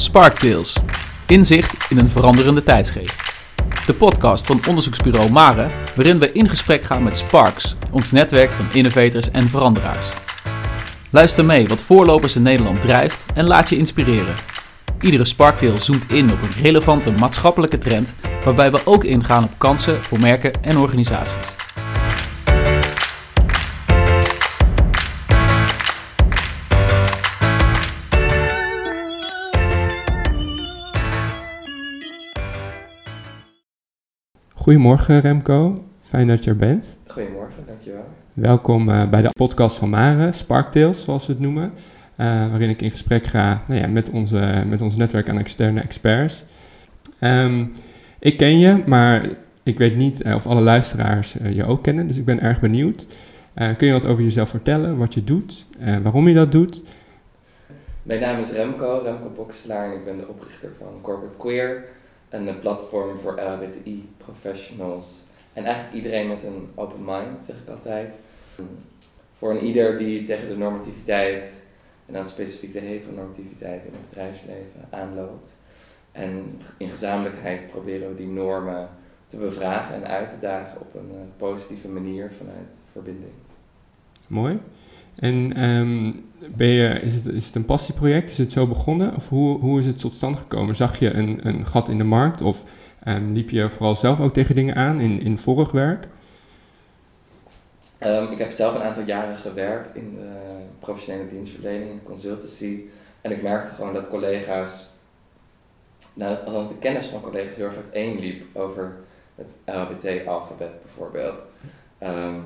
Sparktales. Inzicht in een veranderende tijdsgeest. De podcast van onderzoeksbureau Mare, waarin we in gesprek gaan met Sparks, ons netwerk van innovators en veranderaars. Luister mee wat voorlopers in Nederland drijft en laat je inspireren. Iedere Sparktale zoomt in op een relevante maatschappelijke trend, waarbij we ook ingaan op kansen voor merken en organisaties. Goedemorgen Remco, fijn dat je er bent. Goedemorgen, dankjewel. Welkom uh, bij de podcast van Mare, Sparktales zoals we het noemen. Uh, waarin ik in gesprek ga nou ja, met, onze, met ons netwerk aan externe experts. Um, ik ken je, maar ik weet niet uh, of alle luisteraars je ook kennen, dus ik ben erg benieuwd. kun je wat over jezelf vertellen, wat je doet, waarom je dat doet? Mijn naam is Remco, Remco Bokselaar en ik ben de oprichter van Corporate Queer een platform voor LHBTI professionals. En eigenlijk iedereen met een open mind, zeg ik altijd. Voor een ieder die tegen de normativiteit, en dan specifiek de heteronormativiteit in het bedrijfsleven, aanloopt. En in gezamenlijkheid proberen we die normen te bevragen en uit te dagen op een uh, positieve manier vanuit verbinding. Mooi. En um, is, het, is het een passieproject? Is het zo begonnen? Of hoe, hoe is het tot stand gekomen? Zag je een, een gat in de markt? Of um, liep je vooral zelf ook tegen dingen aan in, in vorig werk? Um, ik heb zelf een aantal jaren gewerkt in de professionele dienstverlening, in consultancy. En ik merkte gewoon dat collega's, nou, althans de kennis van collega's heel erg uiteenliep over het LHBT-alfabet bijvoorbeeld. Um,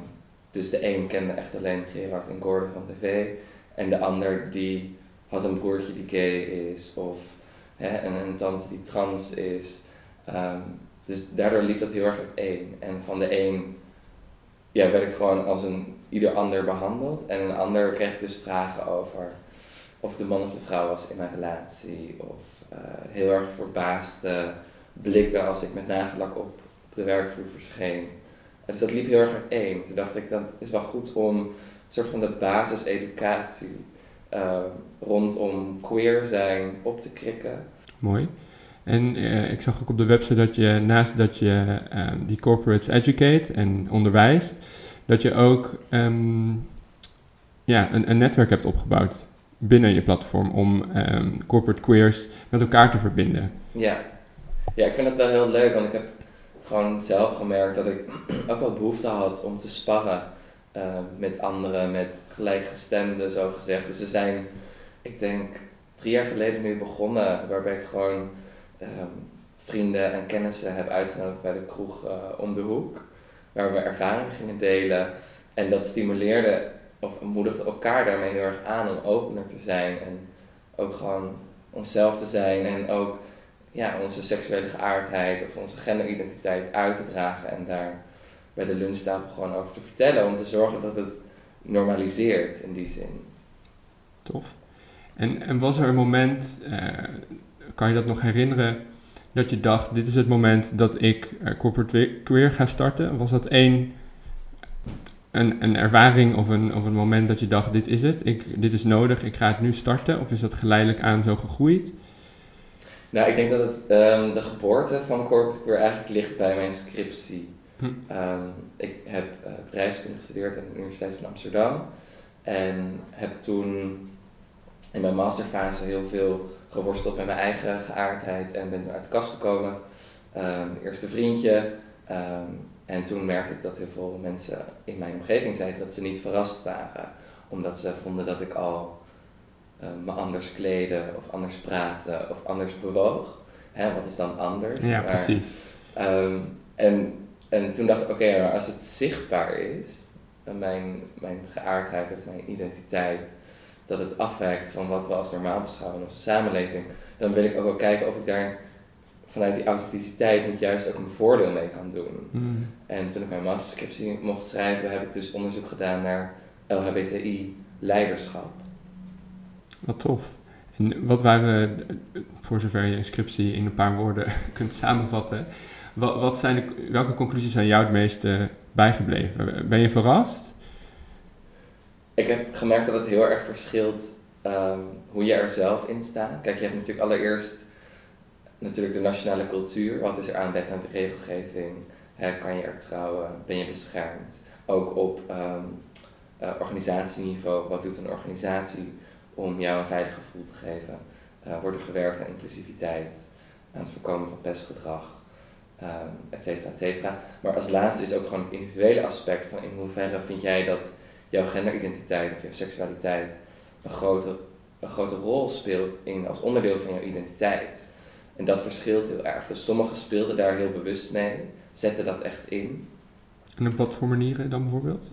dus de een kende echt alleen Gerard en Gordon van tv. En de ander die had een broertje die gay is. Of een, tante die trans is. Um, dus daardoor liep dat heel erg uiteen. En van de een ja, werd ik gewoon als een ieder ander behandeld. En een ander kreeg ik dus vragen over of de man of de vrouw was in mijn relatie. Of uh, heel erg verbaasde blikken als ik met nagelak op, de werkvloer verscheen. Dus dat liep heel erg uiteen. Toen dacht ik, dat is wel goed om soort van de basiseducatie uh, rondom queer zijn op te krikken. Mooi. En uh, ik zag ook op de website dat je naast dat je uh, die corporates educate en onderwijst, dat je ook um, ja, een, een, netwerk hebt opgebouwd binnen je platform om um, corporate queers met elkaar te verbinden. Ja. ja, ik vind dat wel heel leuk, want ik heb gewoon zelf gemerkt dat ik ook wel behoefte had om te sparren uh, met anderen, met gelijkgestemden, zo gezegd. Dus we zijn, ik denk, drie jaar geleden nu begonnen, waarbij ik gewoon um, vrienden en kennissen heb uitgenodigd bij de kroeg uh, om de hoek, waar we ervaringen gingen delen. En dat stimuleerde of moedigde elkaar daarmee heel erg aan om opener te zijn en ook gewoon onszelf te zijn en ook ja, onze seksuele geaardheid of onze genderidentiteit uit te dragen en daar bij de lunchtafel gewoon over te vertellen. Om te zorgen dat het normaliseert in die zin. Tof. En, en was er een moment, uh, kan je dat nog herinneren, dat je dacht, dit is het moment dat ik uh, corporate queer ga starten? Was dat één, een, een ervaring of een, of een moment dat je dacht, dit is het, ik, dit is nodig, ik ga het nu starten? Of is dat geleidelijk aan zo gegroeid? Nou, ik denk dat het, um, de geboorte van Corporate Queer eigenlijk ligt bij mijn scriptie. Hm. Um, ik heb uh, bedrijfskunde gestudeerd aan de Universiteit van Amsterdam. En heb toen in mijn masterfase heel veel geworsteld met mijn eigen geaardheid. En ben toen uit de kast gekomen. Um, eerste vriendje. en toen merkte ik dat heel veel mensen in mijn omgeving zeiden dat ze niet verrast waren. Omdat ze vonden dat ik al uh, me anders kleden of anders praten of anders bewoog. Hè, wat is dan anders? Ja, maar, precies. Um, en, en toen dacht ik, oké, okay, als het zichtbaar is, mijn, mijn geaardheid of mijn identiteit, dat het afwijkt van wat we als normaal beschouwen in onze samenleving, dan wil ik ook wel kijken of ik daar vanuit die authenticiteit niet juist ook een voordeel mee kan doen. Mm. En toen ik mijn masterscriptie mocht schrijven, heb ik dus onderzoek gedaan naar LHBTI leiderschap. Wat tof. En wat waren, voor zover je inscriptie in een paar woorden kunt samenvatten, wat, wat zijn de, welke conclusies zijn jou het meeste bijgebleven? Ben je verrast? Ik heb gemerkt dat het heel erg verschilt um, hoe je er zelf in staat. Kijk, je hebt natuurlijk allereerst natuurlijk de nationale cultuur. Wat is er aan wet en regelgeving? Kan je er trouwen? Ben je beschermd? Ook op ehm, eh, organisatieniveau. Wat doet een organisatie om jou een veilig gevoel te geven? Uh, wordt er gewerkt aan inclusiviteit, aan het voorkomen van pestgedrag, um, et cetera, et cetera. Maar als laatste is ook gewoon het individuele aspect van in hoeverre vind jij dat jouw genderidentiteit of jouw seksualiteit een grote, een grote rol speelt in, als onderdeel van jouw identiteit. En dat verschilt heel erg. Dus sommigen speelden daar heel bewust mee, zetten dat echt in. En op wat voor manieren dan bijvoorbeeld?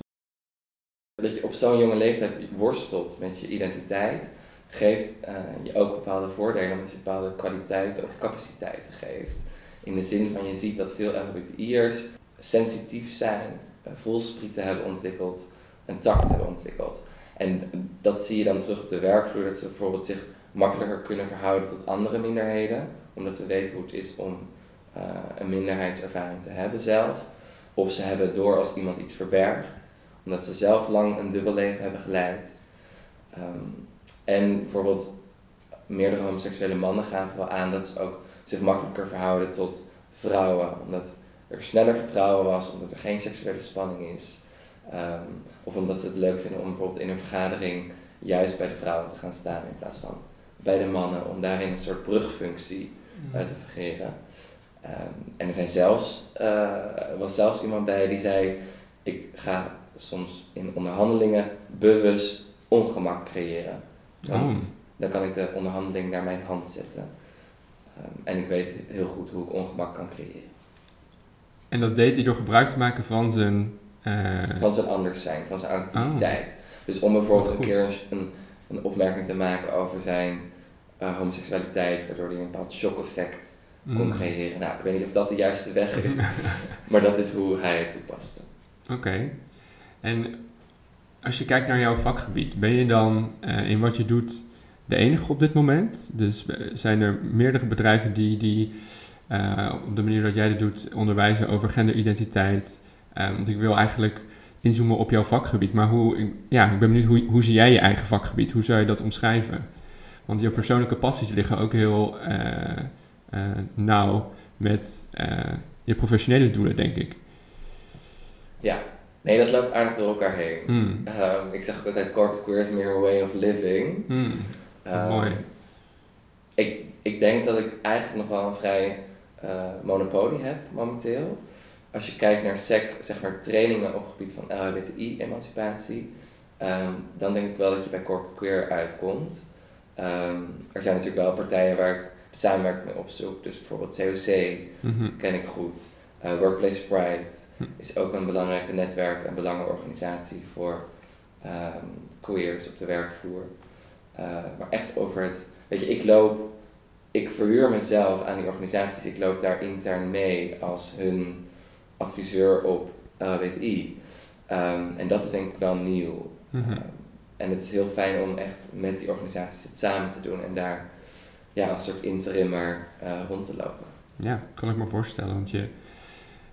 Dat je op zo'n jonge leeftijd worstelt met je identiteit, geeft uh, je ook bepaalde voordelen, omdat je bepaalde kwaliteiten of capaciteiten geeft. In de zin van je ziet dat veel LGBTI'ers sensitief zijn, voelsprieten hebben ontwikkeld, een tact hebben ontwikkeld. En dat zie je dan terug op de werkvloer, dat ze bijvoorbeeld zich makkelijker kunnen verhouden tot andere minderheden, omdat ze weten hoe het is om uh, een minderheidservaring te hebben zelf. Of ze hebben door als iemand iets verbergt, omdat ze zelf lang een dubbel leven hebben geleid. Um, en bijvoorbeeld meerdere homoseksuele mannen gaven wel aan dat ze ook zich makkelijker verhouden tot vrouwen, omdat er sneller vertrouwen was, omdat er geen seksuele spanning is. Um, of omdat ze het leuk vinden om bijvoorbeeld in een vergadering juist bij de vrouwen te gaan staan in plaats van bij de mannen, om daarin een soort brugfunctie uh, te fungeren. Um, en er zijn zelfs, uh, was zelfs iemand bij die zei: Ik ga soms in onderhandelingen bewust ongemak creëren. Want oh. dan kan ik de onderhandeling naar mijn hand zetten. Um, en ik weet heel goed hoe ik ongemak kan creëren. En dat deed hij door gebruik te maken van zijn uh... Van zijn anders zijn, van zijn authenticiteit. Oh. Dus om bijvoorbeeld een keer een, een opmerking te maken over zijn uh, homoseksualiteit, waardoor hij een bepaald shock-effect mm. kon creëren. Nou, ik weet niet of dat de juiste weg is, maar dat is hoe hij het toepaste. Oké. Okay. En als je kijkt naar jouw vakgebied, ben je dan uh, in wat je doet de enige op dit moment? Dus zijn er meerdere bedrijven die, die uh, op de manier dat jij dit doet onderwijzen over genderidentiteit, Um, want ik wil eigenlijk inzoomen op jouw vakgebied. Maar hoe, ja, ik ben benieuwd, hoe, hoe zie jij je eigen vakgebied? Hoe zou je dat omschrijven? Want je persoonlijke passies liggen ook heel uh, uh, nauw met je professionele doelen, denk ik. Ja, nee, dat loopt aardig door elkaar heen. Mm. Um, ik zeg ook altijd, corporate queer is meer een way of living. Mm. Um, mooi. Ik, ik denk dat ik eigenlijk nog wel een vrij monopolie heb momenteel als je kijkt naar SEC, zeg maar trainingen op het gebied van LHBTI-emancipatie, um, dan denk ik wel dat je bij Corporate Queer uitkomt. Um, er zijn natuurlijk wel partijen waar ik de samenwerking mee opzoek, dus bijvoorbeeld COC mm -hmm. ken ik goed. Uh, Workplace Pride hm. is ook een belangrijke netwerk en belangenorganisatie voor um, queers op de werkvloer. Uh, maar echt over het, weet je, ik loop, ik verhuur mezelf aan die organisaties, ik loop daar intern mee als hun adviseur op LHBTI. Um, ehm, en dat is denk ik wel nieuw. Mm -hmm. um, en het is heel fijn om echt met die organisaties het samen te doen en daar ja, als soort interimmer uh, rond te lopen. Ja, kan ik me voorstellen. Want je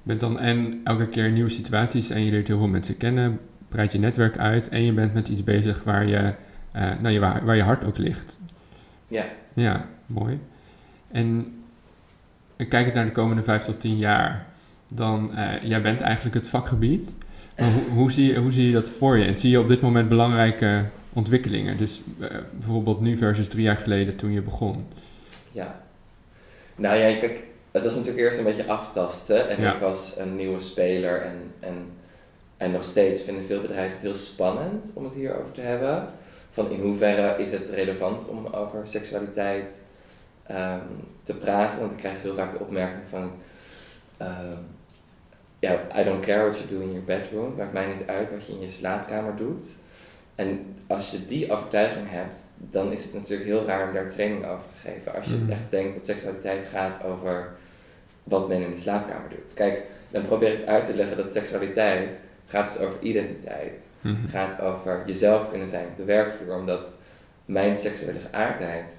bent dan en elke keer nieuwe situaties en je leert heel veel mensen kennen, breidt je netwerk uit en je bent met iets bezig waar je, nou, je, waar, waar je hart ook ligt. Ja. Ja, mooi. En kijk naar de komende vijf tot tien jaar dan uh, jij bent eigenlijk het vakgebied. Maar hoe, hoe, zie je, hoe zie je dat voor je? En zie je op dit moment belangrijke ontwikkelingen? Dus uh, bijvoorbeeld nu versus drie jaar geleden toen je begon. Ja. Nou ja, kijk, het was natuurlijk eerst een beetje aftasten. En ja. ik was een nieuwe speler. En, en, en nog steeds vinden veel bedrijven het heel spannend om het hierover te hebben. Van in hoeverre is het relevant om over seksualiteit um, te praten? Want ik krijg heel vaak de opmerking van... Um, ja, I don't care what you do in your bedroom. Maakt mij niet uit wat je in je slaapkamer doet. En als je die overtuiging hebt, dan is het natuurlijk heel raar om daar training over te geven. Als je mm. echt denkt dat seksualiteit gaat over wat men in de slaapkamer doet. Kijk, dan probeer ik uit te leggen dat seksualiteit gaat dus over identiteit. Mm. Gaat over jezelf kunnen zijn op de werkvloer. Omdat mijn seksuele geaardheid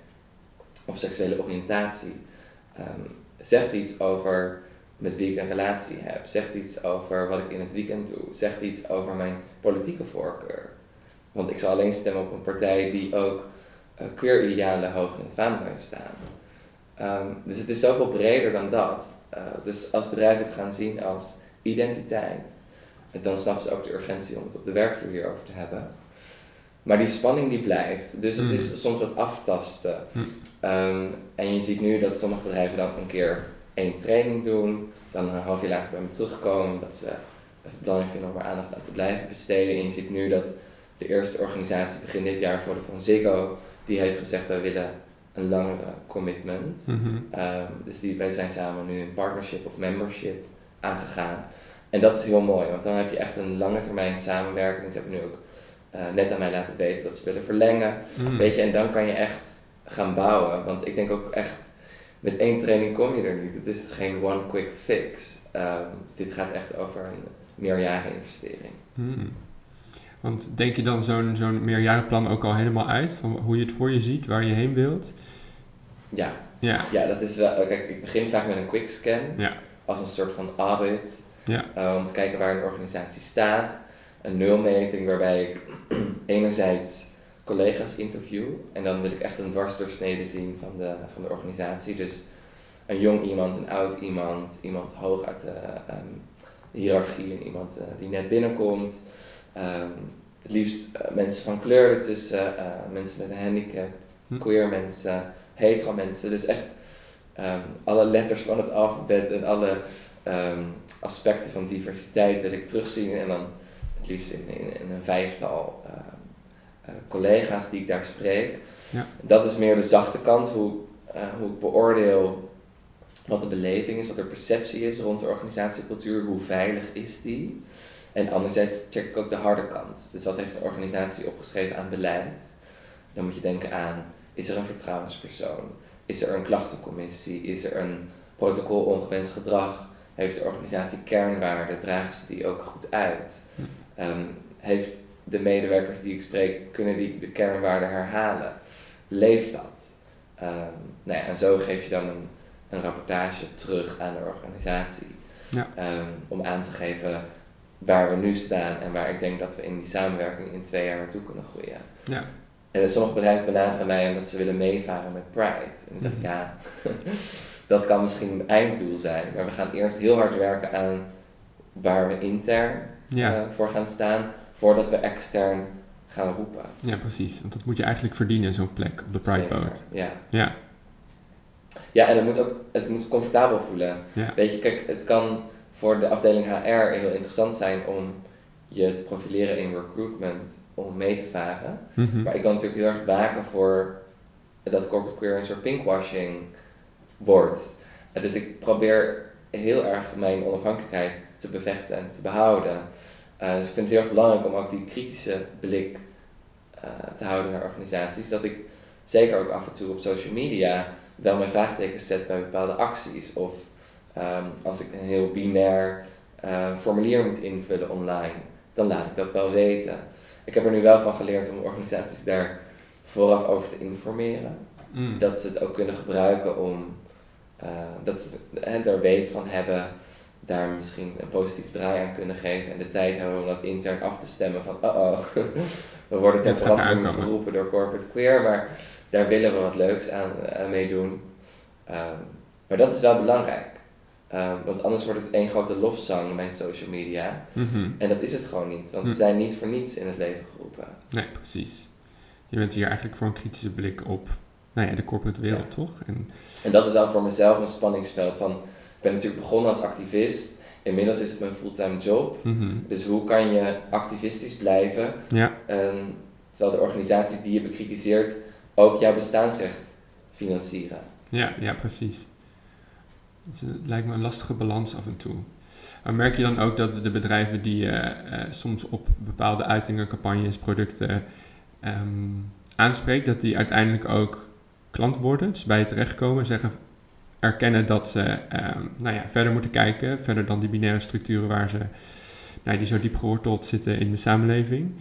of seksuele oriëntatie um, zegt iets over met wie ik een relatie heb. Zegt iets over wat ik in het weekend doe. Zegt iets over mijn politieke voorkeur. Want ik zal alleen stemmen op een partij die ook eh, queer idealen hoog in het vaandel staan. Ehm, dus het is zoveel breder dan dat. Eh, dus als bedrijven het gaan zien als identiteit, dan snappen ze ook de urgentie om het op de werkvloer hierover te hebben. Maar die spanning die blijft. Dus het Mm. is soms wat aftasten. Mm. Ehm, en je ziet nu dat sommige bedrijven dan een keer één training doen. Dan een half jaar later bij me terugkomen. Dat ze het belangrijk vinden om er aandacht aan te blijven besteden. En je ziet nu dat de eerste organisatie begin dit jaar voor de van Ziggo. Die heeft gezegd wij willen een langere commitment. Mhm. Ehm, dus die, wij zijn samen nu een partnership of membership aangegaan. En dat is heel mooi, want dan heb je echt een lange termijn samenwerking. Ze hebben nu ook eh, net aan mij laten weten dat ze willen verlengen. Mm. Weet je, en dan kan je echt gaan bouwen. Want ik denk ook echt, met één training kom je er niet. Het is geen one quick fix. Ehm, dit gaat echt over een meerjaren investering. Hmm. Want denk je dan zo'n zo'n meerjarenplan ook al helemaal uit? Van hoe je het voor je ziet, waar je heen wilt? Ja, Ja. ja, dat is wel. Kijk, ik begin vaak met een quick scan. Ja. Als een soort van audit. Ja. eh, om te kijken waar een organisatie staat. Een nulmeting waarbij ik enerzijds collega's interview. En dan wil ik echt een dwarsdoorsnede zien van de, van de organisatie. Dus een jong iemand, een oud iemand, iemand hoog uit de ehm, hiërarchie en iemand eh, die net binnenkomt. Ehm, het liefst eh, mensen van kleur ertussen, eh, mensen met een handicap, Hm. queer mensen, hetero mensen. Dus echt ehm, alle letters van het alfabet en alle ehm, aspecten van diversiteit wil ik terugzien. En dan het liefst in, in, in een vijftal ehm, eh, collega's die ik daar spreek. Ja. Dat is meer de zachte kant, hoe, eh, hoe ik beoordeel wat de beleving is, wat de perceptie is rond de organisatiecultuur, hoe veilig is die. En anderzijds check ik ook de harde kant. Dus wat heeft de organisatie opgeschreven aan beleid? Dan moet je denken aan, is er een vertrouwenspersoon? Is er een klachtencommissie? Is er een protocol ongewenst gedrag? Heeft de organisatie kernwaarden? Dragen ze die ook goed uit? Ehm, heeft de medewerkers die ik spreek, kunnen die de kernwaarden herhalen? Leeft dat? Ehm, nou ja, en zo geef je dan een, een rapportage terug aan de organisatie. Ja. Ehm, om aan te geven waar we nu staan en waar ik denk dat we in die samenwerking in twee jaar naartoe kunnen groeien. Ja. En sommige bedrijven benaderen mij omdat ze willen meevaren met Pride. En dan zeg ik Mhm. ja, dat kan misschien een einddoel zijn, maar we gaan eerst heel hard werken aan waar we intern Ja. eh, voor gaan staan, voordat we extern gaan roepen. ja, precies. Want dat moet je eigenlijk verdienen, zo'n plek op de Pride Zeker, Boat. Ja. Ja. ja, en het moet ook het moet comfortabel voelen. Ja. Weet je, kijk, het kan voor de afdeling HR heel interessant zijn om je te profileren in recruitment, om mee te varen. Mhm. Maar ik kan natuurlijk heel erg waken voor dat corporate queer een soort pinkwashing wordt. Dus ik probeer heel erg mijn onafhankelijkheid te bevechten en te behouden. Eh, dus ik vind het heel erg belangrijk om ook die kritische blik eh, te houden naar organisaties. Dat ik zeker ook af en toe op social media wel mijn vraagtekens zet bij bepaalde acties. Of ehm, als ik een heel binair eh, formulier moet invullen online, dan laat ik dat wel weten. Ik heb er nu wel van geleerd om organisaties daar vooraf over te informeren. Mm. Dat ze het ook kunnen gebruiken om, eh, dat ze hè, er weet van hebben, daar misschien een positieve draai aan kunnen geven en de tijd hebben om dat intern af te stemmen van, oh oh, we worden ter verantwoording geroepen door corporate queer, maar daar willen we wat leuks aan, aan mee doen. Ehm, maar dat is wel belangrijk. Ehm, want anders wordt het één grote lofzang, mijn social media. Mhm. En dat is het gewoon niet, want we Hm. zijn niet voor niets in het leven geroepen. Nee, precies. Je bent hier eigenlijk voor een kritische blik op nou ja, de corporate wereld, Ja. toch? En, En dat is wel voor mezelf een spanningsveld. Van, ik ben natuurlijk begonnen als activist, inmiddels is het mijn fulltime job. mhm. Dus hoe kan je activistisch blijven, Ja, terwijl de organisaties die je bekritiseert ook jouw bestaansrecht financieren? ja, ja, precies. Het lijkt me een lastige balans af en toe. Maar merk je dan ook dat de bedrijven die eh, soms op bepaalde uitingen, campagnes, producten ehm, aanspreekt, dat die uiteindelijk ook klant worden, dus bij je terechtkomen, zeggen, erkennen dat ze ehm, nou ja, verder moeten kijken, verder dan die binaire structuren waar ze, nou, die zo diep geworteld zitten in de samenleving.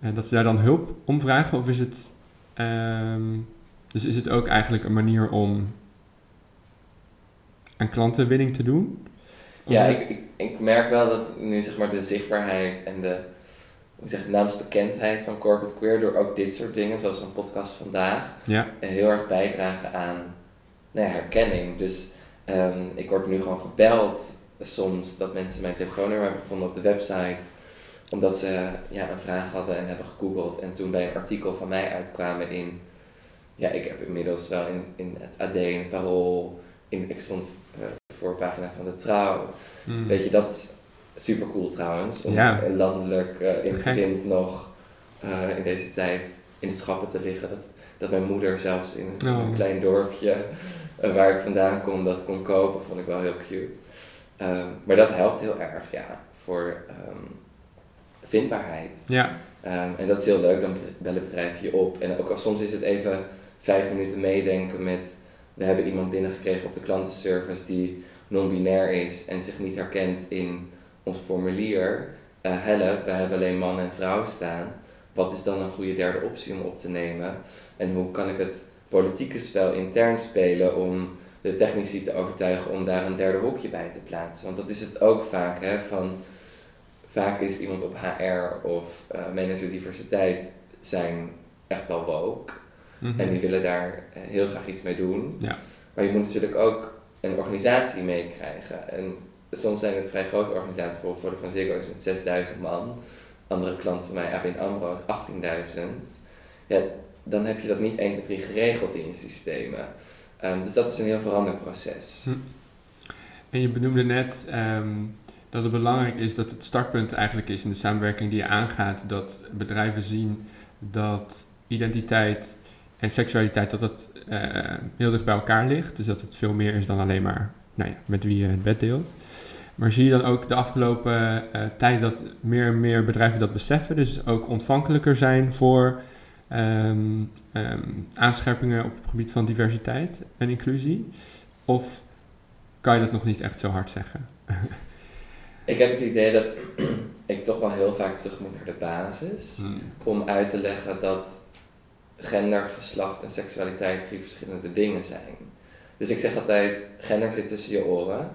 En dat ze daar dan hulp om vragen, of is het, ehm, dus is het ook eigenlijk een manier om aan klantenwinning te doen? Ja, ik, ik, ik merk wel dat nu zeg maar de zichtbaarheid en de hoe zeg, naamsbekendheid van corporate queer door ook dit soort dingen, zoals een podcast vandaag, Ja. eh, heel erg bijdragen aan nou ja, herkenning. Dus ehm, ik word nu gewoon gebeld soms dat mensen mijn telefoonnummer hebben gevonden op de website omdat ze ja, een vraag hadden en hebben gegoogeld en toen bij een artikel van mij uitkwamen in, ja, ik heb inmiddels wel in, in het AD, in het Parool, in, ik stond eh, voorpagina van de Trouw. Mm. Weet je, dat is super cool trouwens, om Ja. landelijk eh, in nog eh, in deze tijd in de schappen te liggen. Dat, dat mijn moeder zelfs in een, in een Oh. klein dorpje eh, waar ik vandaan kom dat kon kopen, vond ik wel heel cute. Ehm, maar dat helpt heel erg, ja, voor ehm, vindbaarheid. Ja. Ehm, en dat is heel leuk, dan bellen bedrijven je op. En ook al soms is het even vijf minuten meedenken met... We hebben iemand binnengekregen op de klantenservice die non-binair is en zich niet herkent in ons formulier. Eh help, we hebben alleen man en vrouw staan. Wat is dan een goede derde optie om op te nemen? En hoe kan ik het politieke spel intern spelen om de technici te overtuigen om daar een derde hokje bij te plaatsen? Want dat is het ook vaak, hè, van vaak is iemand op HR of eh manager diversiteit zijn echt wel woke. Mhm. En die willen daar eh, heel graag iets mee doen. Ja. Maar je moet natuurlijk ook een organisatie meekrijgen. En soms zijn het vrij grote organisaties, bijvoorbeeld voor de Van Ziggo is met 6000 man. Andere klant van mij, ABN AMRO, is 18.000. Ja, dan heb je dat niet 1, 2, 3 geregeld in je systemen. Ehm, dus dat is een heel veranderend proces. Hm. En je benoemde net ehm, dat het belangrijk is dat het startpunt eigenlijk is in de samenwerking die je aangaat, dat bedrijven zien dat identiteit en seksualiteit dat het eh, heel dicht bij elkaar ligt. Dus dat het veel meer is dan alleen maar nou ja, met wie je het bed deelt. Maar zie je dan ook de afgelopen eh, tijd dat meer en meer bedrijven dat beseffen, dus ook ontvankelijker zijn voor ehm, ehm, aanscherpingen op het gebied van diversiteit en inclusie? Of kan je dat nog niet echt zo hard zeggen? Ik heb het idee dat ik toch wel heel vaak terug moet naar de basis. om uit te leggen dat gender, geslacht en seksualiteit drie verschillende dingen zijn. Dus ik zeg altijd, gender zit tussen je oren,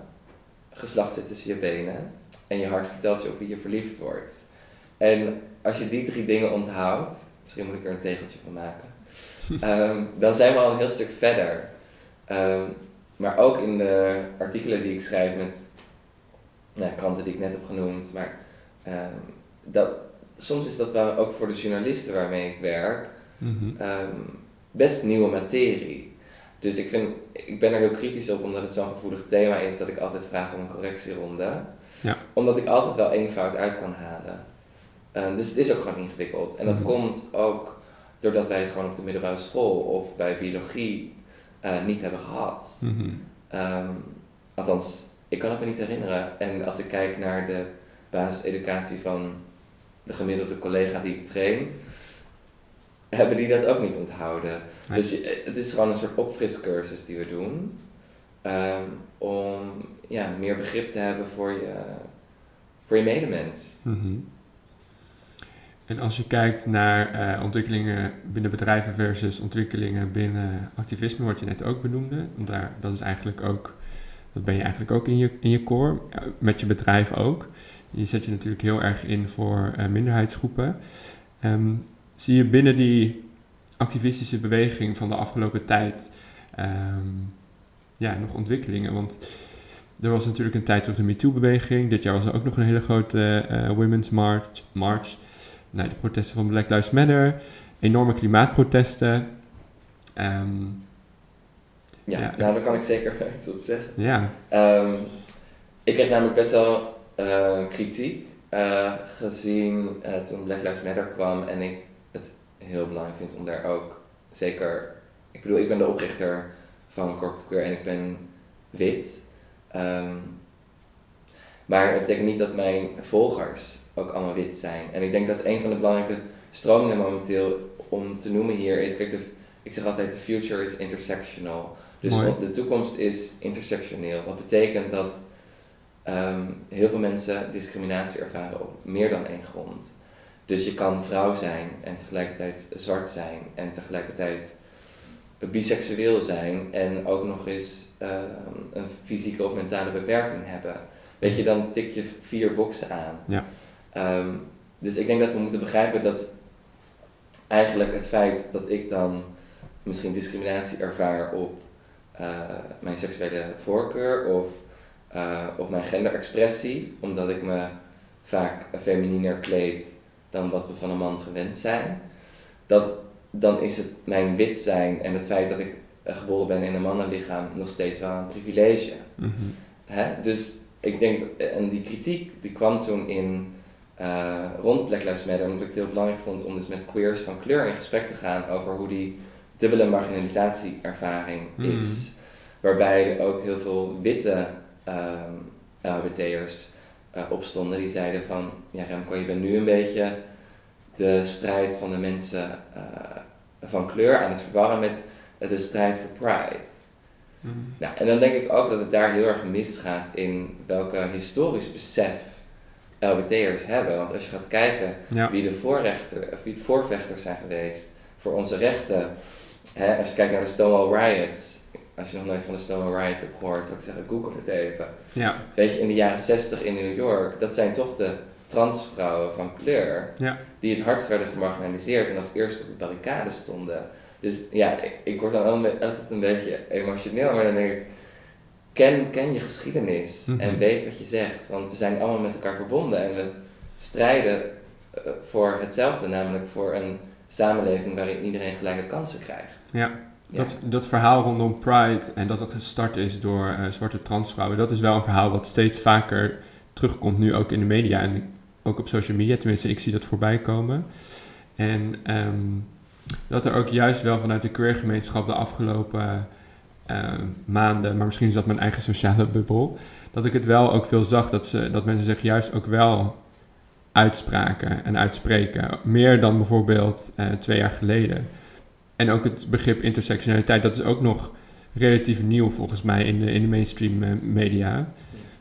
geslacht zit tussen je benen en je hart vertelt je op wie je verliefd wordt. En als je die drie dingen onthoudt, misschien moet ik er een tegeltje van maken, ehm, dan zijn we al een heel stuk verder. Ehm, maar ook in de artikelen die ik schrijf met nou, kranten die ik net heb genoemd, maar ehm, dat, soms is dat wel ook voor de journalisten waarmee ik werk Mhm. ehm, best nieuwe materie. Dus ik, vind, ik ben er heel kritisch op omdat het zo'n gevoelig thema is dat ik altijd vraag om een correctieronde. Ja. Omdat ik altijd wel één fout uit kan halen. Ehm, dus het is ook gewoon ingewikkeld. En dat Mhm. komt ook doordat wij het gewoon op de middelbare school of bij biologie eh, niet hebben gehad. Mhm. Ehm, althans, ik kan het me niet herinneren. En als ik kijk naar de basiseducatie van de gemiddelde collega die ik train, hebben die dat ook niet onthouden. Nee. Dus je- het is gewoon een soort opfriscursus die we doen. ehm, om ja, meer begrip te hebben voor je, voor je medemens. Mhm. En als je kijkt naar eh, ontwikkelingen binnen bedrijven versus ontwikkelingen binnen activisme, wat je net ook benoemde, want daar, dat is eigenlijk ook, dat ben je eigenlijk ook in je, in je core, ja, met je bedrijf ook. Je zet je natuurlijk heel erg in voor eh, minderheidsgroepen. Ehm, zie je binnen die activistische beweging van de afgelopen tijd ehm, ja, nog ontwikkelingen? Want er was natuurlijk een tijd terug de MeToo-beweging. Dit jaar was er ook nog een hele grote eh, Women's March. March. Nou, de protesten van Black Lives Matter. Enorme klimaatprotesten. Ehm, Ja, Ja. nou daar kan ik zeker iets op zeggen. ja, Ehm, ik kreeg namelijk best wel eh, kritiek eh, gezien eh, toen Black Lives Matter kwam en ik heel belangrijk vind om daar ook zeker, ik bedoel ik ben de oprichter van Corporate Queer en ik ben wit, Ehm, maar het betekent niet dat mijn volgers ook allemaal wit zijn en ik denk dat een van de belangrijke stromingen momenteel om te noemen hier is, kijk de, ik zeg altijd the future is intersectional. Dus Mooi. de toekomst is intersectioneel. Wat betekent dat ehm, heel veel mensen discriminatie ervaren op meer dan één grond. Dus je kan vrouw zijn en tegelijkertijd zwart zijn en tegelijkertijd biseksueel zijn en ook nog eens ehm, een fysieke of mentale beperking hebben. Weet je, dan tik je vier boxen aan. Ja. Ehm, dus ik denk dat we moeten begrijpen dat eigenlijk het feit dat ik dan misschien discriminatie ervaar op uh, mijn seksuele voorkeur of uh, op mijn genderexpressie, omdat ik me vaak femininer kleed dan wat we van een man gewend zijn, dat, dan is het mijn wit zijn en het feit dat ik geboren ben in een mannenlichaam nog steeds wel een privilege. Mm Hè? Dus ik denk, en die kritiek die kwam toen in uh, rond Black Lives Matter, omdat ik het heel belangrijk vond om dus met queers van kleur in gesprek te gaan over hoe die dubbele marginalisatieervaring mm. is. Waarbij ook heel veel witte uh, LHBT'ers uh, opstonden die zeiden van, ja Remco, je bent nu een beetje de strijd van de mensen uh, van kleur aan het verwarren met de strijd voor pride. Mm. Nou, en dan denk ik ook dat het daar heel erg misgaat in welke historisch besef LBT'ers hebben. Want als je gaat kijken wie, de voorrechter, of wie de voorvechters zijn geweest voor onze rechten. Hè, als je kijkt naar de Stonewall Riots. Als je nog nooit van de Stonewall Riots hebt gehoord, zou ik zeggen, google het even. Ja. Weet je, in de jaren 60 in New York, dat zijn toch de transvrouwen van kleur. Ja. Die het hardst werden gemarginaliseerd en als eerste op de barricade stonden. Dus ja, ik, ik word dan altijd een beetje emotioneel, maar dan denk ik, ken, ken je geschiedenis en mhm. weet wat je zegt. Want we zijn allemaal met elkaar verbonden en we strijden eh, voor hetzelfde, namelijk voor een samenleving waarin iedereen gelijke kansen krijgt. Ja, Dat, dat verhaal rondom Pride en dat dat gestart is door uh, zwarte transvrouwen, dat is wel een verhaal wat steeds vaker terugkomt nu ook in de media en ook op social media. Tenminste, ik zie dat voorbij komen. En ehm, dat er ook juist wel vanuit de queergemeenschap de afgelopen uh, maanden, maar misschien is dat mijn eigen sociale bubbel, dat ik het wel ook veel zag dat, ze, dat mensen zich juist ook wel uitspraken en uitspreken. Meer dan bijvoorbeeld uh, twee jaar geleden. En ook het begrip intersectionaliteit, dat is ook nog relatief nieuw volgens mij in de, in de mainstream uh, media.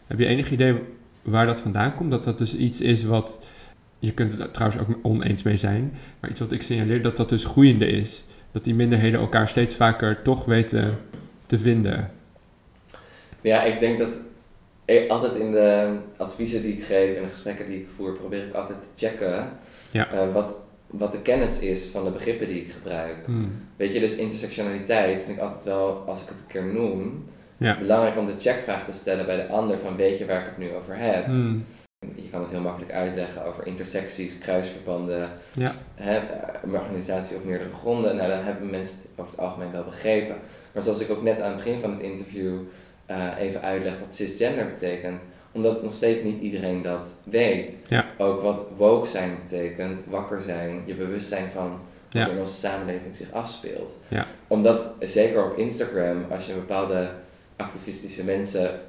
Heb je enig idee waar dat vandaan komt? Dat dat dus iets is wat, je kunt het trouwens ook oneens mee zijn, maar iets wat ik signaleer dat dat dus groeiende is. Dat die minderheden elkaar steeds vaker toch weten te vinden? Ja, ik denk dat ik altijd in de adviezen die ik geef en de gesprekken die ik voer, probeer ik altijd te checken ja. Uh, wat, wat de kennis is van de begrippen die ik gebruik. Hmm. Weet je, dus intersectionaliteit vind ik altijd wel, als ik het een keer noem, ja. belangrijk om de checkvraag te stellen bij de ander van weet je waar ik het nu over heb. Hmm. Je kan het heel makkelijk uitleggen over intersecties, kruisverbanden, ja. hè, marginalisatie op meerdere gronden. Nou, dan hebben mensen het over het algemeen wel begrepen. Maar zoals ik ook net aan het begin van het interview uh, even uitleg wat cisgender betekent, omdat nog steeds niet iedereen dat weet. Ja. Ook wat woke zijn betekent, wakker zijn, je bewustzijn van wat er in onze samenleving zich afspeelt. Ja. Omdat, zeker op Instagram, als je bepaalde activistische mensen,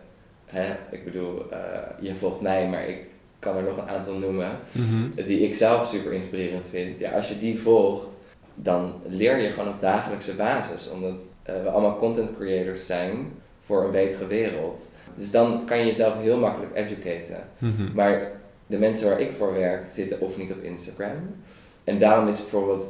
hè, ik bedoel, uh, je volgt mij, maar ik kan er nog een aantal noemen, mhm. die ik zelf super inspirerend vind. Ja, als je die volgt, dan leer je gewoon op dagelijkse basis. Omdat uh, we allemaal content creators zijn voor een betere wereld. Dus dan kan je jezelf heel makkelijk educaten. Mhm. Maar de mensen waar ik voor werk zitten of niet op Instagram. En daarom is bijvoorbeeld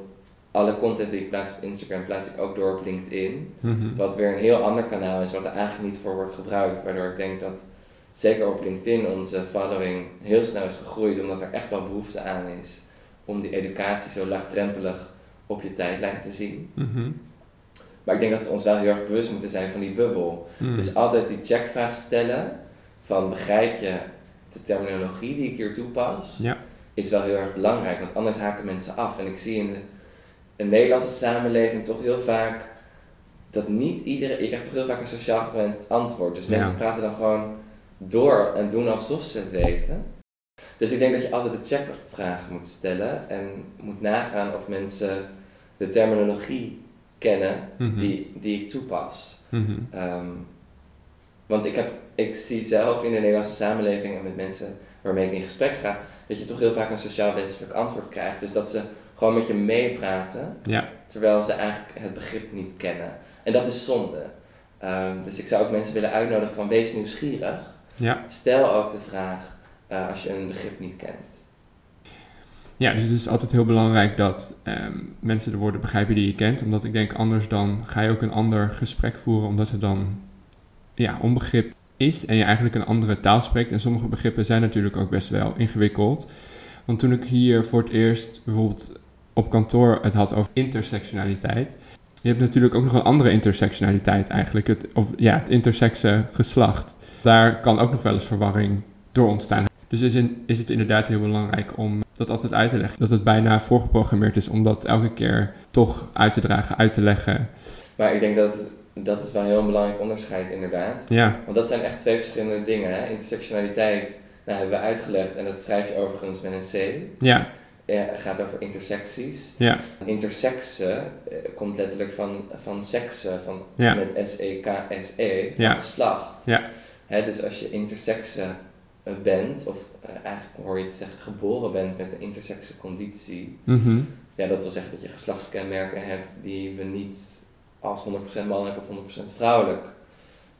alle content die ik plaats op Instagram, plaats ik ook door op LinkedIn. Mhm. Wat weer een heel ander kanaal is, wat er eigenlijk niet voor wordt gebruikt. Waardoor ik denk dat zeker op LinkedIn onze following heel snel is gegroeid, omdat er echt wel behoefte aan is om die educatie zo laagdrempelig op je tijdlijn te zien. Mhm. Maar ik denk dat we ons wel heel erg bewust moeten zijn van die bubbel. Mhm. Dus altijd die checkvraag stellen van begrijp je de terminologie die ik hier toepas, ja. is wel heel erg belangrijk. Want anders haken mensen af. En ik zie in de, Nederlandse samenleving toch heel vaak dat niet iedereen, je krijgt toch heel vaak een sociaal gewenst antwoord. Dus mensen praten dan gewoon door en doen alsof ze het weten. Dus ik denk dat je altijd de checkvraag moet stellen en moet nagaan of mensen de terminologie kennen mhm. die, die ik toepas. Mhm. Ehm, want ik, heb, ik zie zelf in de Nederlandse samenleving en met mensen waarmee ik in gesprek ga, dat je toch heel vaak een sociaal wenselijk antwoord krijgt. Dus dat ze gewoon met je meepraten, ja. terwijl ze eigenlijk het begrip niet kennen. En dat is zonde. Ehm, dus ik zou ook mensen willen uitnodigen van wees nieuwsgierig. Ja. Stel ook de vraag uh, als je een begrip niet kent. Ja, dus het is altijd heel belangrijk dat um, mensen de woorden begrijpen die je kent. Omdat ik denk, anders dan ga je ook een ander gesprek voeren, omdat er dan ja, onbegrip is en je eigenlijk een andere taal spreekt. En sommige begrippen zijn natuurlijk ook best wel ingewikkeld. Want toen ik hier voor het eerst bijvoorbeeld op kantoor het had over intersectionaliteit. Je hebt natuurlijk ook nog een andere intersectionaliteit eigenlijk. Het, of, ja, het intersexe geslacht. Daar kan ook nog wel eens verwarring door ontstaan. Dus is, in, is het inderdaad heel belangrijk om dat altijd uit te leggen. Dat het bijna voorgeprogrammeerd is om dat elke keer toch uit te dragen, uit te leggen. Maar ik denk dat dat is wel een heel belangrijk onderscheid inderdaad. Ja, Want dat zijn echt twee verschillende dingen. Hè? Intersectionaliteit nou, hebben we uitgelegd en dat schrijf je overigens met een C. ja, Ja, het gaat over intersecties. ja, Intersexe eh, komt letterlijk van, van sekse, van, Ja. met S-E-K-S-E, van Ja. geslacht. Ja. Hè, dus als je intersexe bent, of eh, eigenlijk hoor je te zeggen geboren bent met een intersexe conditie, mhm, ja, dat wil zeggen dat je geslachtskenmerken hebt die we niet als 100% mannelijk of 100% vrouwelijk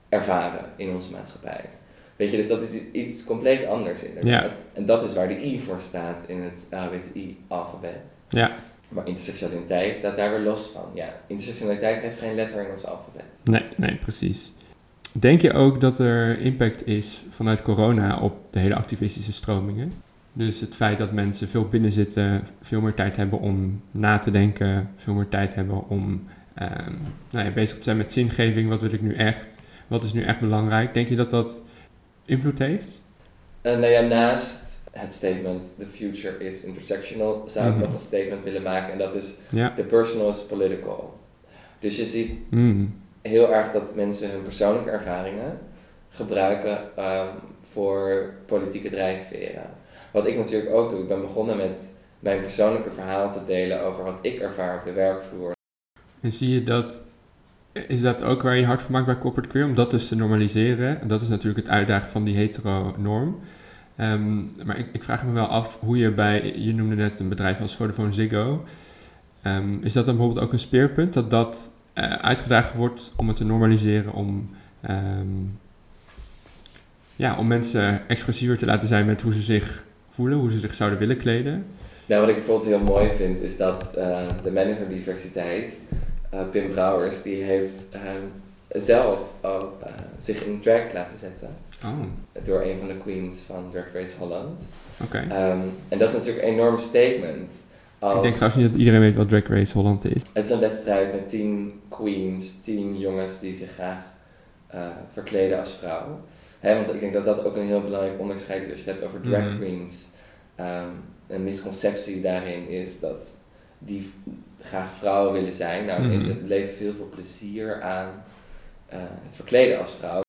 ervaren in onze maatschappij. Weet je, dus dat is iets compleet anders inderdaad. En dat is waar de I voor staat in het AWTI-alfabet. ja. Maar intersectionaliteit staat daar weer los van. Ja, intersectionaliteit heeft geen letter in ons alfabet. Nee, nee, precies. Denk je ook dat er impact is vanuit corona op de hele activistische stromingen? Dus het feit dat mensen veel binnen zitten, veel meer tijd hebben om na te denken, veel meer tijd hebben om ehm, nou ja, bezig te zijn met zingeving. Wat wil ik nu echt? Wat is nu echt belangrijk? Denk je dat dat invloed heeft? En nou ja, naast het statement The future is intersectional, zou ik Mhm. nog een statement willen maken. En dat is. The personal is political. Dus je ziet Mm. Heel erg dat mensen hun persoonlijke ervaringen gebruiken ehm, voor politieke drijfveren. Wat ik natuurlijk ook doe, ik ben begonnen met mijn persoonlijke verhaal te delen over wat ik ervaar op de werkvloer. En zie je dat, is dat ook waar je hard voor maakt bij corporate queer, om dat dus te normaliseren? En dat is natuurlijk het uitdagen van die hetero-norm. Ehm, maar ik, ik vraag me wel af hoe je bij, je noemde net een bedrijf als Vodafone Ziggo, Ehm, is dat dan bijvoorbeeld ook een speerpunt, dat dat eh, uitgedaagd wordt om het te normaliseren, om, ehm, ja, om mensen expressiever te laten zijn met hoe ze zich voelen, hoe ze zich zouden willen kleden? Nou, wat ik bijvoorbeeld heel mooi vind, is dat eh, de manager diversiteit, eh, Pim Brouwers, die heeft zelf ook zich in drag laten zetten. Oh, Door een van de queens van Drag Race Holland. oké. Ehm, en dat is natuurlijk een enorm statement. Als, Ik denk trouwens niet dat iedereen weet wat Drag Race Holland is. Het is een wedstrijd met tien queens, tien jongens die zich graag eh, verkleden als vrouw. Hè, want ik denk dat dat ook een heel belangrijk onderscheid is als je het hebt over drag Mhm. queens. Ehm, een misconceptie daarin is dat die graag vrouwen willen zijn. Nou, er is het leven veel veel plezier aan eh, het verkleden als vrouw.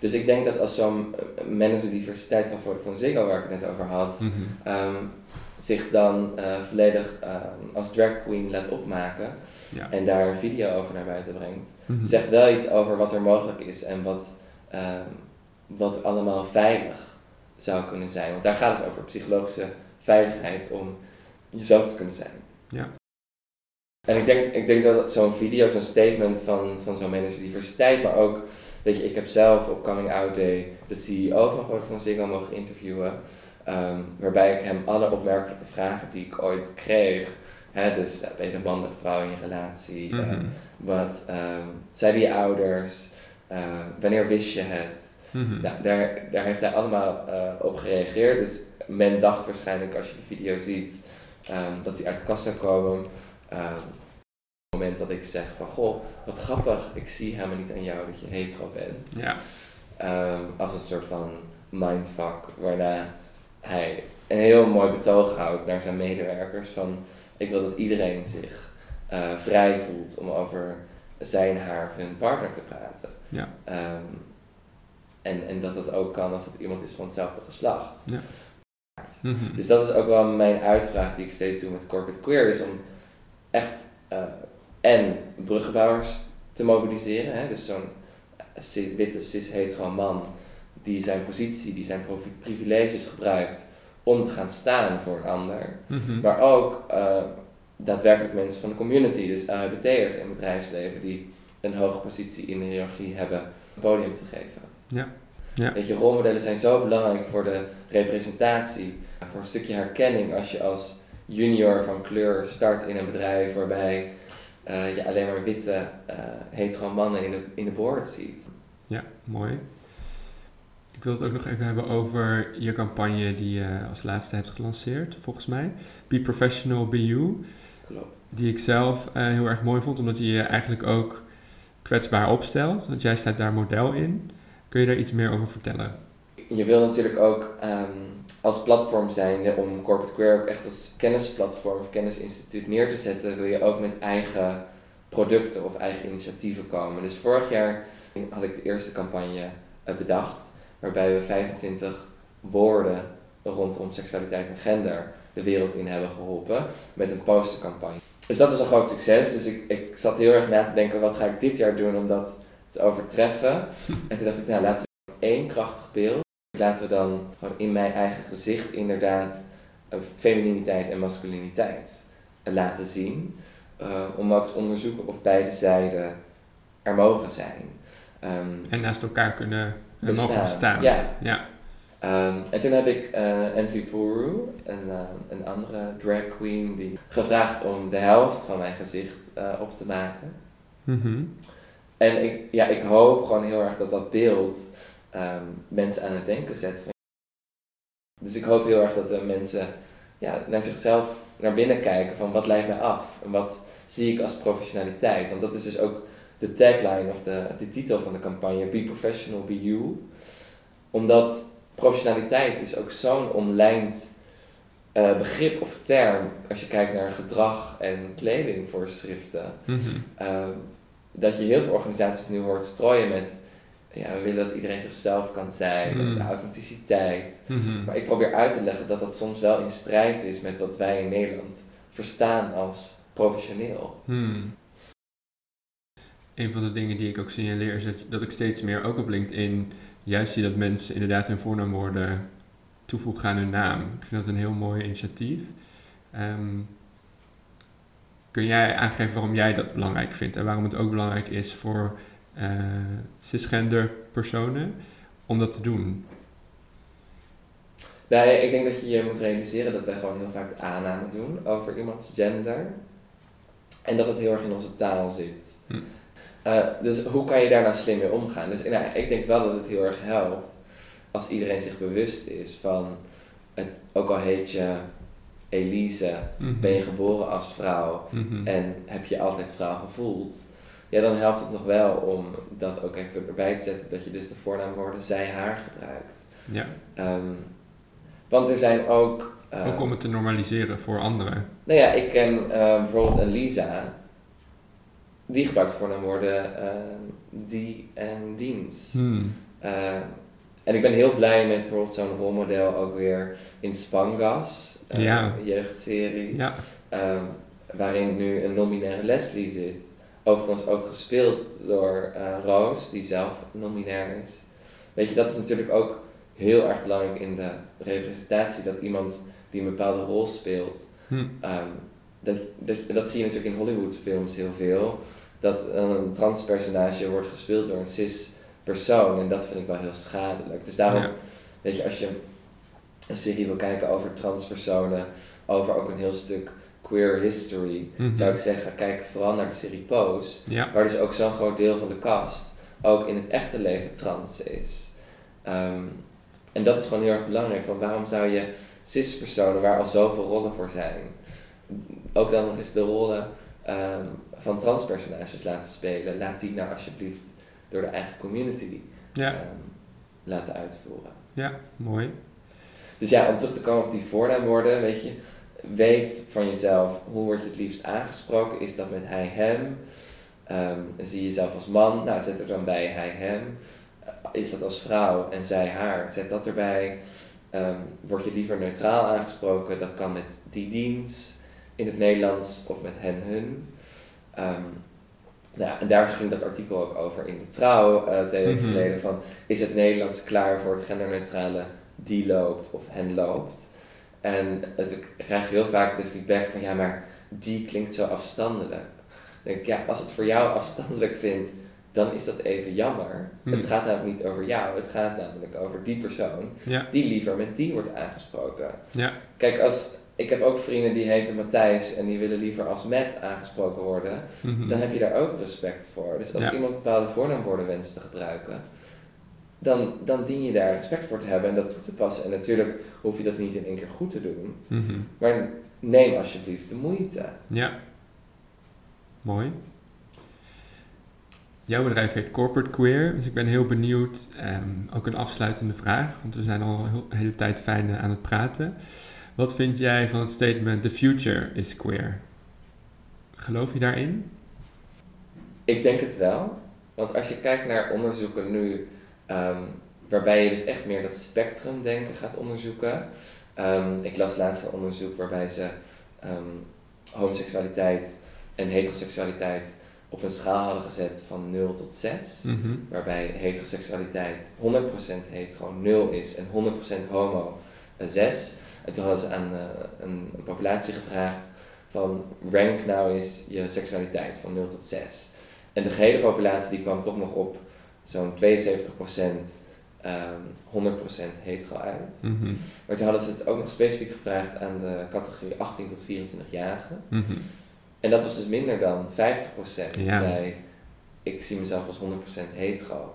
Dus ik denk dat als zo'n eh, manager diversiteit van Vodafone Ziggo, waar ik het net over had, Mhm. ehm, zich dan eh, volledig ehm, als drag queen laat opmaken Ja. en daar een video over naar buiten brengt, Mhm. zegt wel iets over wat er mogelijk is en wat, ehm, wat allemaal veilig zou kunnen zijn. Want daar gaat het over psychologische veiligheid om jezelf te kunnen zijn. Ja. En ik denk, ik denk dat zo'n video, zo'n statement van, van zo'n manager diversiteit, maar ook, weet je, ik heb zelf op Coming Out Day de CEO van Vodafone Ziggo mogen interviewen. Ehm, waarbij ik hem alle opmerkelijke vragen die ik ooit kreeg, hè, dus ben je een mannelijke vrouw in je relatie, Eh, Mhm. wat ehm, zeiden je ouders, Eh, wanneer wist je het? Mhm. Nou, daar, daar heeft hij allemaal eh, op gereageerd, dus men dacht waarschijnlijk als je die video ziet, ehm, dat hij uit de kast zou komen. Op het moment dat ik zeg van, goh, wat grappig, ik zie helemaal niet aan jou dat je hetero bent. Ja. Als een soort van mindfuck, waarna hij een heel mooi betoog houdt naar zijn medewerkers van ik wil dat iedereen zich eh, vrij voelt om over zijn, haar of hun partner te praten. Ja. Ehm, en, en dat dat ook kan als het iemand is van hetzelfde geslacht. Ja. Mhm. Dus dat is ook wel mijn uitvraag die ik steeds doe met Corporate Queer, is om echt eh, en bruggenbouwers te mobiliseren. Hè? Dus zo'n ci- witte cis-hetero man die zijn positie, die zijn privileges gebruikt om te gaan staan voor een ander. Mhm. Maar ook eh, daadwerkelijk mensen van de community, dus LHBT'ers in het bedrijfsleven die een hoge positie in de hiërarchie hebben, een podium te geven. Ja. Ja. Weet je, rolmodellen zijn zo belangrijk voor de representatie, voor een stukje herkenning als je als junior van kleur start in een bedrijf waarbij eh, je alleen maar witte, eh hetero mannen in de, in de board ziet. Ja, mooi. Ik wil het ook nog even hebben over je campagne die je als laatste hebt gelanceerd, volgens mij. Be Professional, Be You. Klopt. Die ik zelf eh, heel erg mooi vond, omdat je je eigenlijk ook kwetsbaar opstelt. Want jij staat daar model in. Kun je daar iets meer over vertellen? Je wil natuurlijk ook ehm, als platform zijn om Corporate Queer ook echt als kennisplatform of kennisinstituut neer te zetten, wil je ook met eigen producten of eigen initiatieven komen. Dus vorig jaar had ik de eerste campagne eh, bedacht, waarbij we 25 woorden rondom seksualiteit en gender de wereld in hebben geholpen met een postercampagne. Dus dat was een groot succes. Dus ik, ik zat heel erg na te denken, wat ga ik dit jaar doen om dat te overtreffen? En toen dacht ik, nou laten we één krachtig beeld. Laten we dan gewoon in mijn eigen gezicht inderdaad uh, femininiteit en masculiniteit laten zien. Uh, om ook te onderzoeken of beide zijden er mogen zijn. Um, en naast elkaar kunnen bestaan. mogen bestaan. Ja. ja. Um, en toen heb ik uh, Envy Puru, een, uh, een andere drag queen, die gevraagd om de helft van mijn gezicht uh, op te maken. Mm -hmm. En ik, ja, ik hoop gewoon heel erg dat dat beeld um, mensen aan het denken zet. Dus ik hoop heel erg dat de mensen ja, naar zichzelf naar binnen kijken van wat leidt mij af en wat zie ik als professionaliteit. Want dat is dus ook de tagline of de, de titel van de campagne, Be Professional, Be You. Omdat professionaliteit is ook zo'n omlijnd uh, begrip of term als je kijkt naar gedrag en kledingvoorschriften. Mm -hmm. uh, dat je heel veel organisaties nu hoort strooien met ja, we willen dat iedereen zichzelf kan zijn, mm. de authenticiteit. Mm -hmm. Maar ik probeer uit te leggen dat dat soms wel in strijd is met wat wij in Nederland verstaan als professioneel. Mm. Een van de dingen die ik ook signaleer is dat ik steeds meer ook op LinkedIn juist zie dat mensen inderdaad hun voornaamwoorden toevoegen aan hun naam. Ik vind dat een heel mooi initiatief. Um, kun jij aangeven waarom jij dat belangrijk vindt en waarom het ook belangrijk is voor uh, cisgender personen om dat te doen? Nou, ik denk dat je je moet realiseren dat wij gewoon heel vaak de aanname doen over iemands gender. En dat het heel erg in onze taal zit. Hm. Uh, dus hoe kan je daar nou slim mee omgaan? Dus nou, ik denk wel dat het heel erg helpt als iedereen zich bewust is van, het, ook al heet je Elise, mm -hmm. ben je geboren als vrouw mm -hmm. en heb je altijd vrouw gevoeld, ja, dan helpt het nog wel om dat ook even erbij te zetten, dat je dus de voornaamwoorden zij, haar gebruikt. Ja. Um, want er zijn ook... Uh, ook om het te normaliseren voor anderen. Nou ja, ik ken uh, bijvoorbeeld een Lisa, die gebruikt voornaamwoorden uh, die en diens. Hmm. Uh, en ik ben heel blij met bijvoorbeeld zo'n rolmodel ook weer in Spangas, uh, ja. een jeugdserie, ja. Um, waarin nu een nominaire Leslie zit. Overigens ook gespeeld door Roos, die zelf nominair is. Weet je, dat is natuurlijk ook heel erg belangrijk in de representatie, dat iemand die een bepaalde rol speelt, hmm. um, dat, dat, dat zie je natuurlijk in Hollywoodfilms heel veel dat een transpersonage wordt gespeeld door een cis persoon. En dat vind ik wel heel schadelijk. Dus daarom, weet je, als je een serie wil kijken over transpersonen, over ook een heel stuk queer history, mhm. zou ik zeggen, kijk vooral naar de serie Pose, waar dus ook zo'n groot deel van de cast ook in het echte leven trans is. Ehm, en dat is gewoon heel erg belangrijk, van waarom zou je cis-personen, waar al zoveel rollen voor zijn, ook dan nog eens de rollen um, van transpersonages laten spelen, laat die nou alsjeblieft door de eigen community ja. um, laten uitvoeren. Ja, mooi. Dus ja, om terug te komen op die voornaamwoorden, weet je, weet van jezelf hoe word je het liefst aangesproken. Is dat met hij, hem? Um, zie je jezelf als man? Nou, zet er dan bij hij, hem. Is dat als vrouw en zij, haar? Zet dat erbij. Um, word je liever neutraal aangesproken? Dat kan met die dienst in het Nederlands of met hen, hun. Um, nou ja, en daar ging dat artikel ook over in de trouw uh, twee weken mhm. geleden van is het Nederlands klaar voor het genderneutrale die loopt of hen loopt. En het, ik krijg heel vaak de feedback van ja, maar die klinkt zo afstandelijk. Dan denk ik, ja, als het voor jou afstandelijk vindt, dan is dat even jammer. Mhm. Het gaat namelijk niet over jou, het gaat namelijk over die persoon die liever met die wordt aangesproken. Ja. Kijk, als, ik heb ook vrienden die heten Matthijs en die willen liever als Matt aangesproken worden. Mhm. Dan heb je daar ook respect voor. Dus als iemand bepaalde voornaamwoorden wenst te gebruiken, dan, dan dien je daar respect voor te hebben en dat toe te passen. En natuurlijk hoef je dat niet in één keer goed te doen. Mhm. Maar neem alsjeblieft de moeite. Ja. Mooi. Jouw bedrijf heet Corporate Queer, dus ik ben heel benieuwd. ehm, ook een afsluitende vraag, want we zijn al de hele tijd fijn eh, aan het praten. Wat vind jij van het statement The future is queer? Geloof je daarin? Ik denk het wel. Want als je kijkt naar onderzoeken nu, ehm, waarbij je dus echt meer dat spectrumdenken gaat onderzoeken. Ehm, ik las laatst een onderzoek waarbij ze ehm, homoseksualiteit en heteroseksualiteit op een schaal hadden gezet van 0 tot 6. Mhm. Waarbij heteroseksualiteit 100% hetero 0 is en 100% homo eh, 6. En toen hadden ze aan eh, een, een populatie gevraagd van rank nou eens je seksualiteit van 0 tot 6. En de gehele populatie die kwam toch nog op zo'n 72% ehm 100% hetero uit. Mhm. Maar toen hadden ze het ook nog specifiek gevraagd aan de categorie 18 tot 24-jarigen. Mhm. En dat was dus minder dan 50% die Ja. zei, ik zie mezelf als 100% hetero.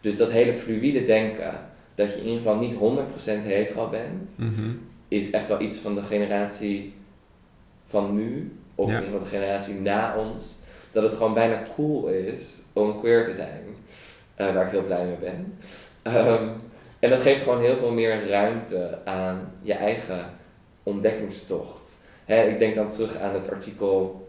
Dus dat hele fluïde denken, dat je in ieder geval niet 100% hetero bent, Mhm. Is echt wel iets van de generatie van nu, of Ja. geval de generatie na ons, dat het gewoon bijna cool is om queer te zijn. Eh, waar ik heel blij mee ben. Ehm, en dat geeft gewoon heel veel meer ruimte aan je eigen ontdekkingstocht. Hè, ik denk dan terug aan het artikel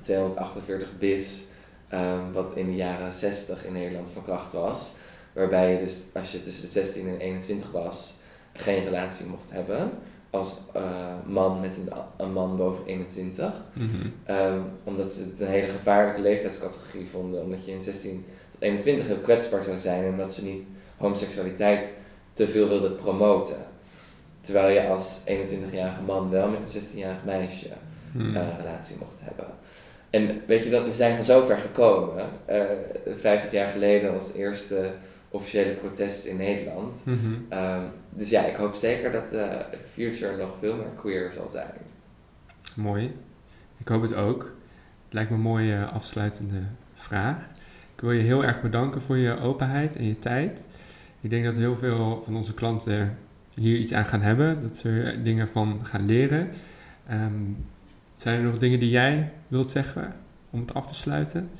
248 bis, ehm, wat in de jaren 60 in Nederland van kracht was. Waarbij je dus, als je tussen de 16 en 21 was, geen relatie mocht hebben. Als eh, man met een, een man boven 21. Mhm. Ehm, omdat ze het een hele gevaarlijke leeftijdscategorie vonden. Omdat je in 16 tot 21 heel kwetsbaar zou zijn. En omdat ze niet homoseksualiteit te veel wilden promoten. Terwijl je als 21-jarige man wel met een 16-jarig meisje eh, relatie mocht hebben. En weet je, dat, we zijn van zo ver gekomen. Eh 50 jaar geleden was het eerste officiële protest in Nederland. Mhm. Ehm, dus ja, ik hoop zeker dat de future nog veel meer queer zal zijn. Mooi. Ik hoop het ook. Het lijkt me een mooie afsluitende vraag. Ik wil je heel erg bedanken voor je openheid en je tijd. Ik denk dat heel veel van onze klanten hier iets aan gaan hebben, dat ze er dingen van gaan leren. Ehm, zijn er nog dingen die jij wilt zeggen om het af te sluiten?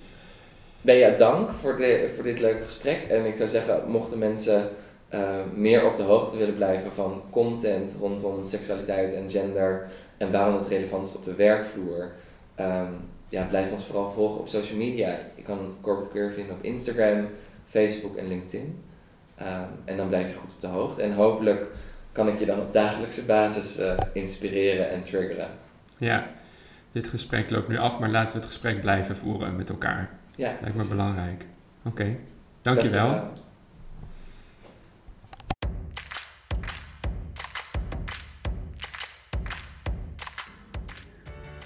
Nee, ja, dank voor, de, voor dit leuke gesprek. En ik zou zeggen, mochten mensen eh, meer op de hoogte willen blijven van content rondom seksualiteit en gender en waarom het relevant is op de werkvloer, ehm, ja, blijf ons vooral volgen op social media. Je kan Corporate Queer vinden op Instagram, Facebook en LinkedIn. Ehm, en dan blijf je goed op de hoogte. En hopelijk kan ik je dan op dagelijkse basis eh, inspireren en triggeren. Ja, dit gesprek loopt nu af, maar laten we het gesprek blijven voeren met elkaar. Ja, Lijkt me precies. belangrijk. Oké, dankjewel. Dankjewel.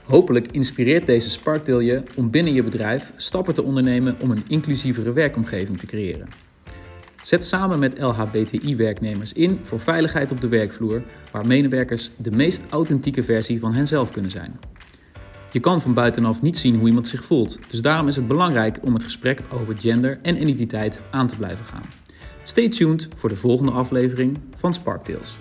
Hopelijk inspireert deze Sparkdale je om binnen je bedrijf stappen te ondernemen om een inclusievere werkomgeving te creëren. Zet samen met LHBTI-werknemers in voor veiligheid op de werkvloer, waar medewerkers de meest authentieke versie van henzelf kunnen zijn. Je kan van buitenaf niet zien hoe iemand zich voelt, dus daarom is het belangrijk om het gesprek over gender en identiteit aan te blijven gaan. Stay tuned voor de volgende aflevering van Sparktales.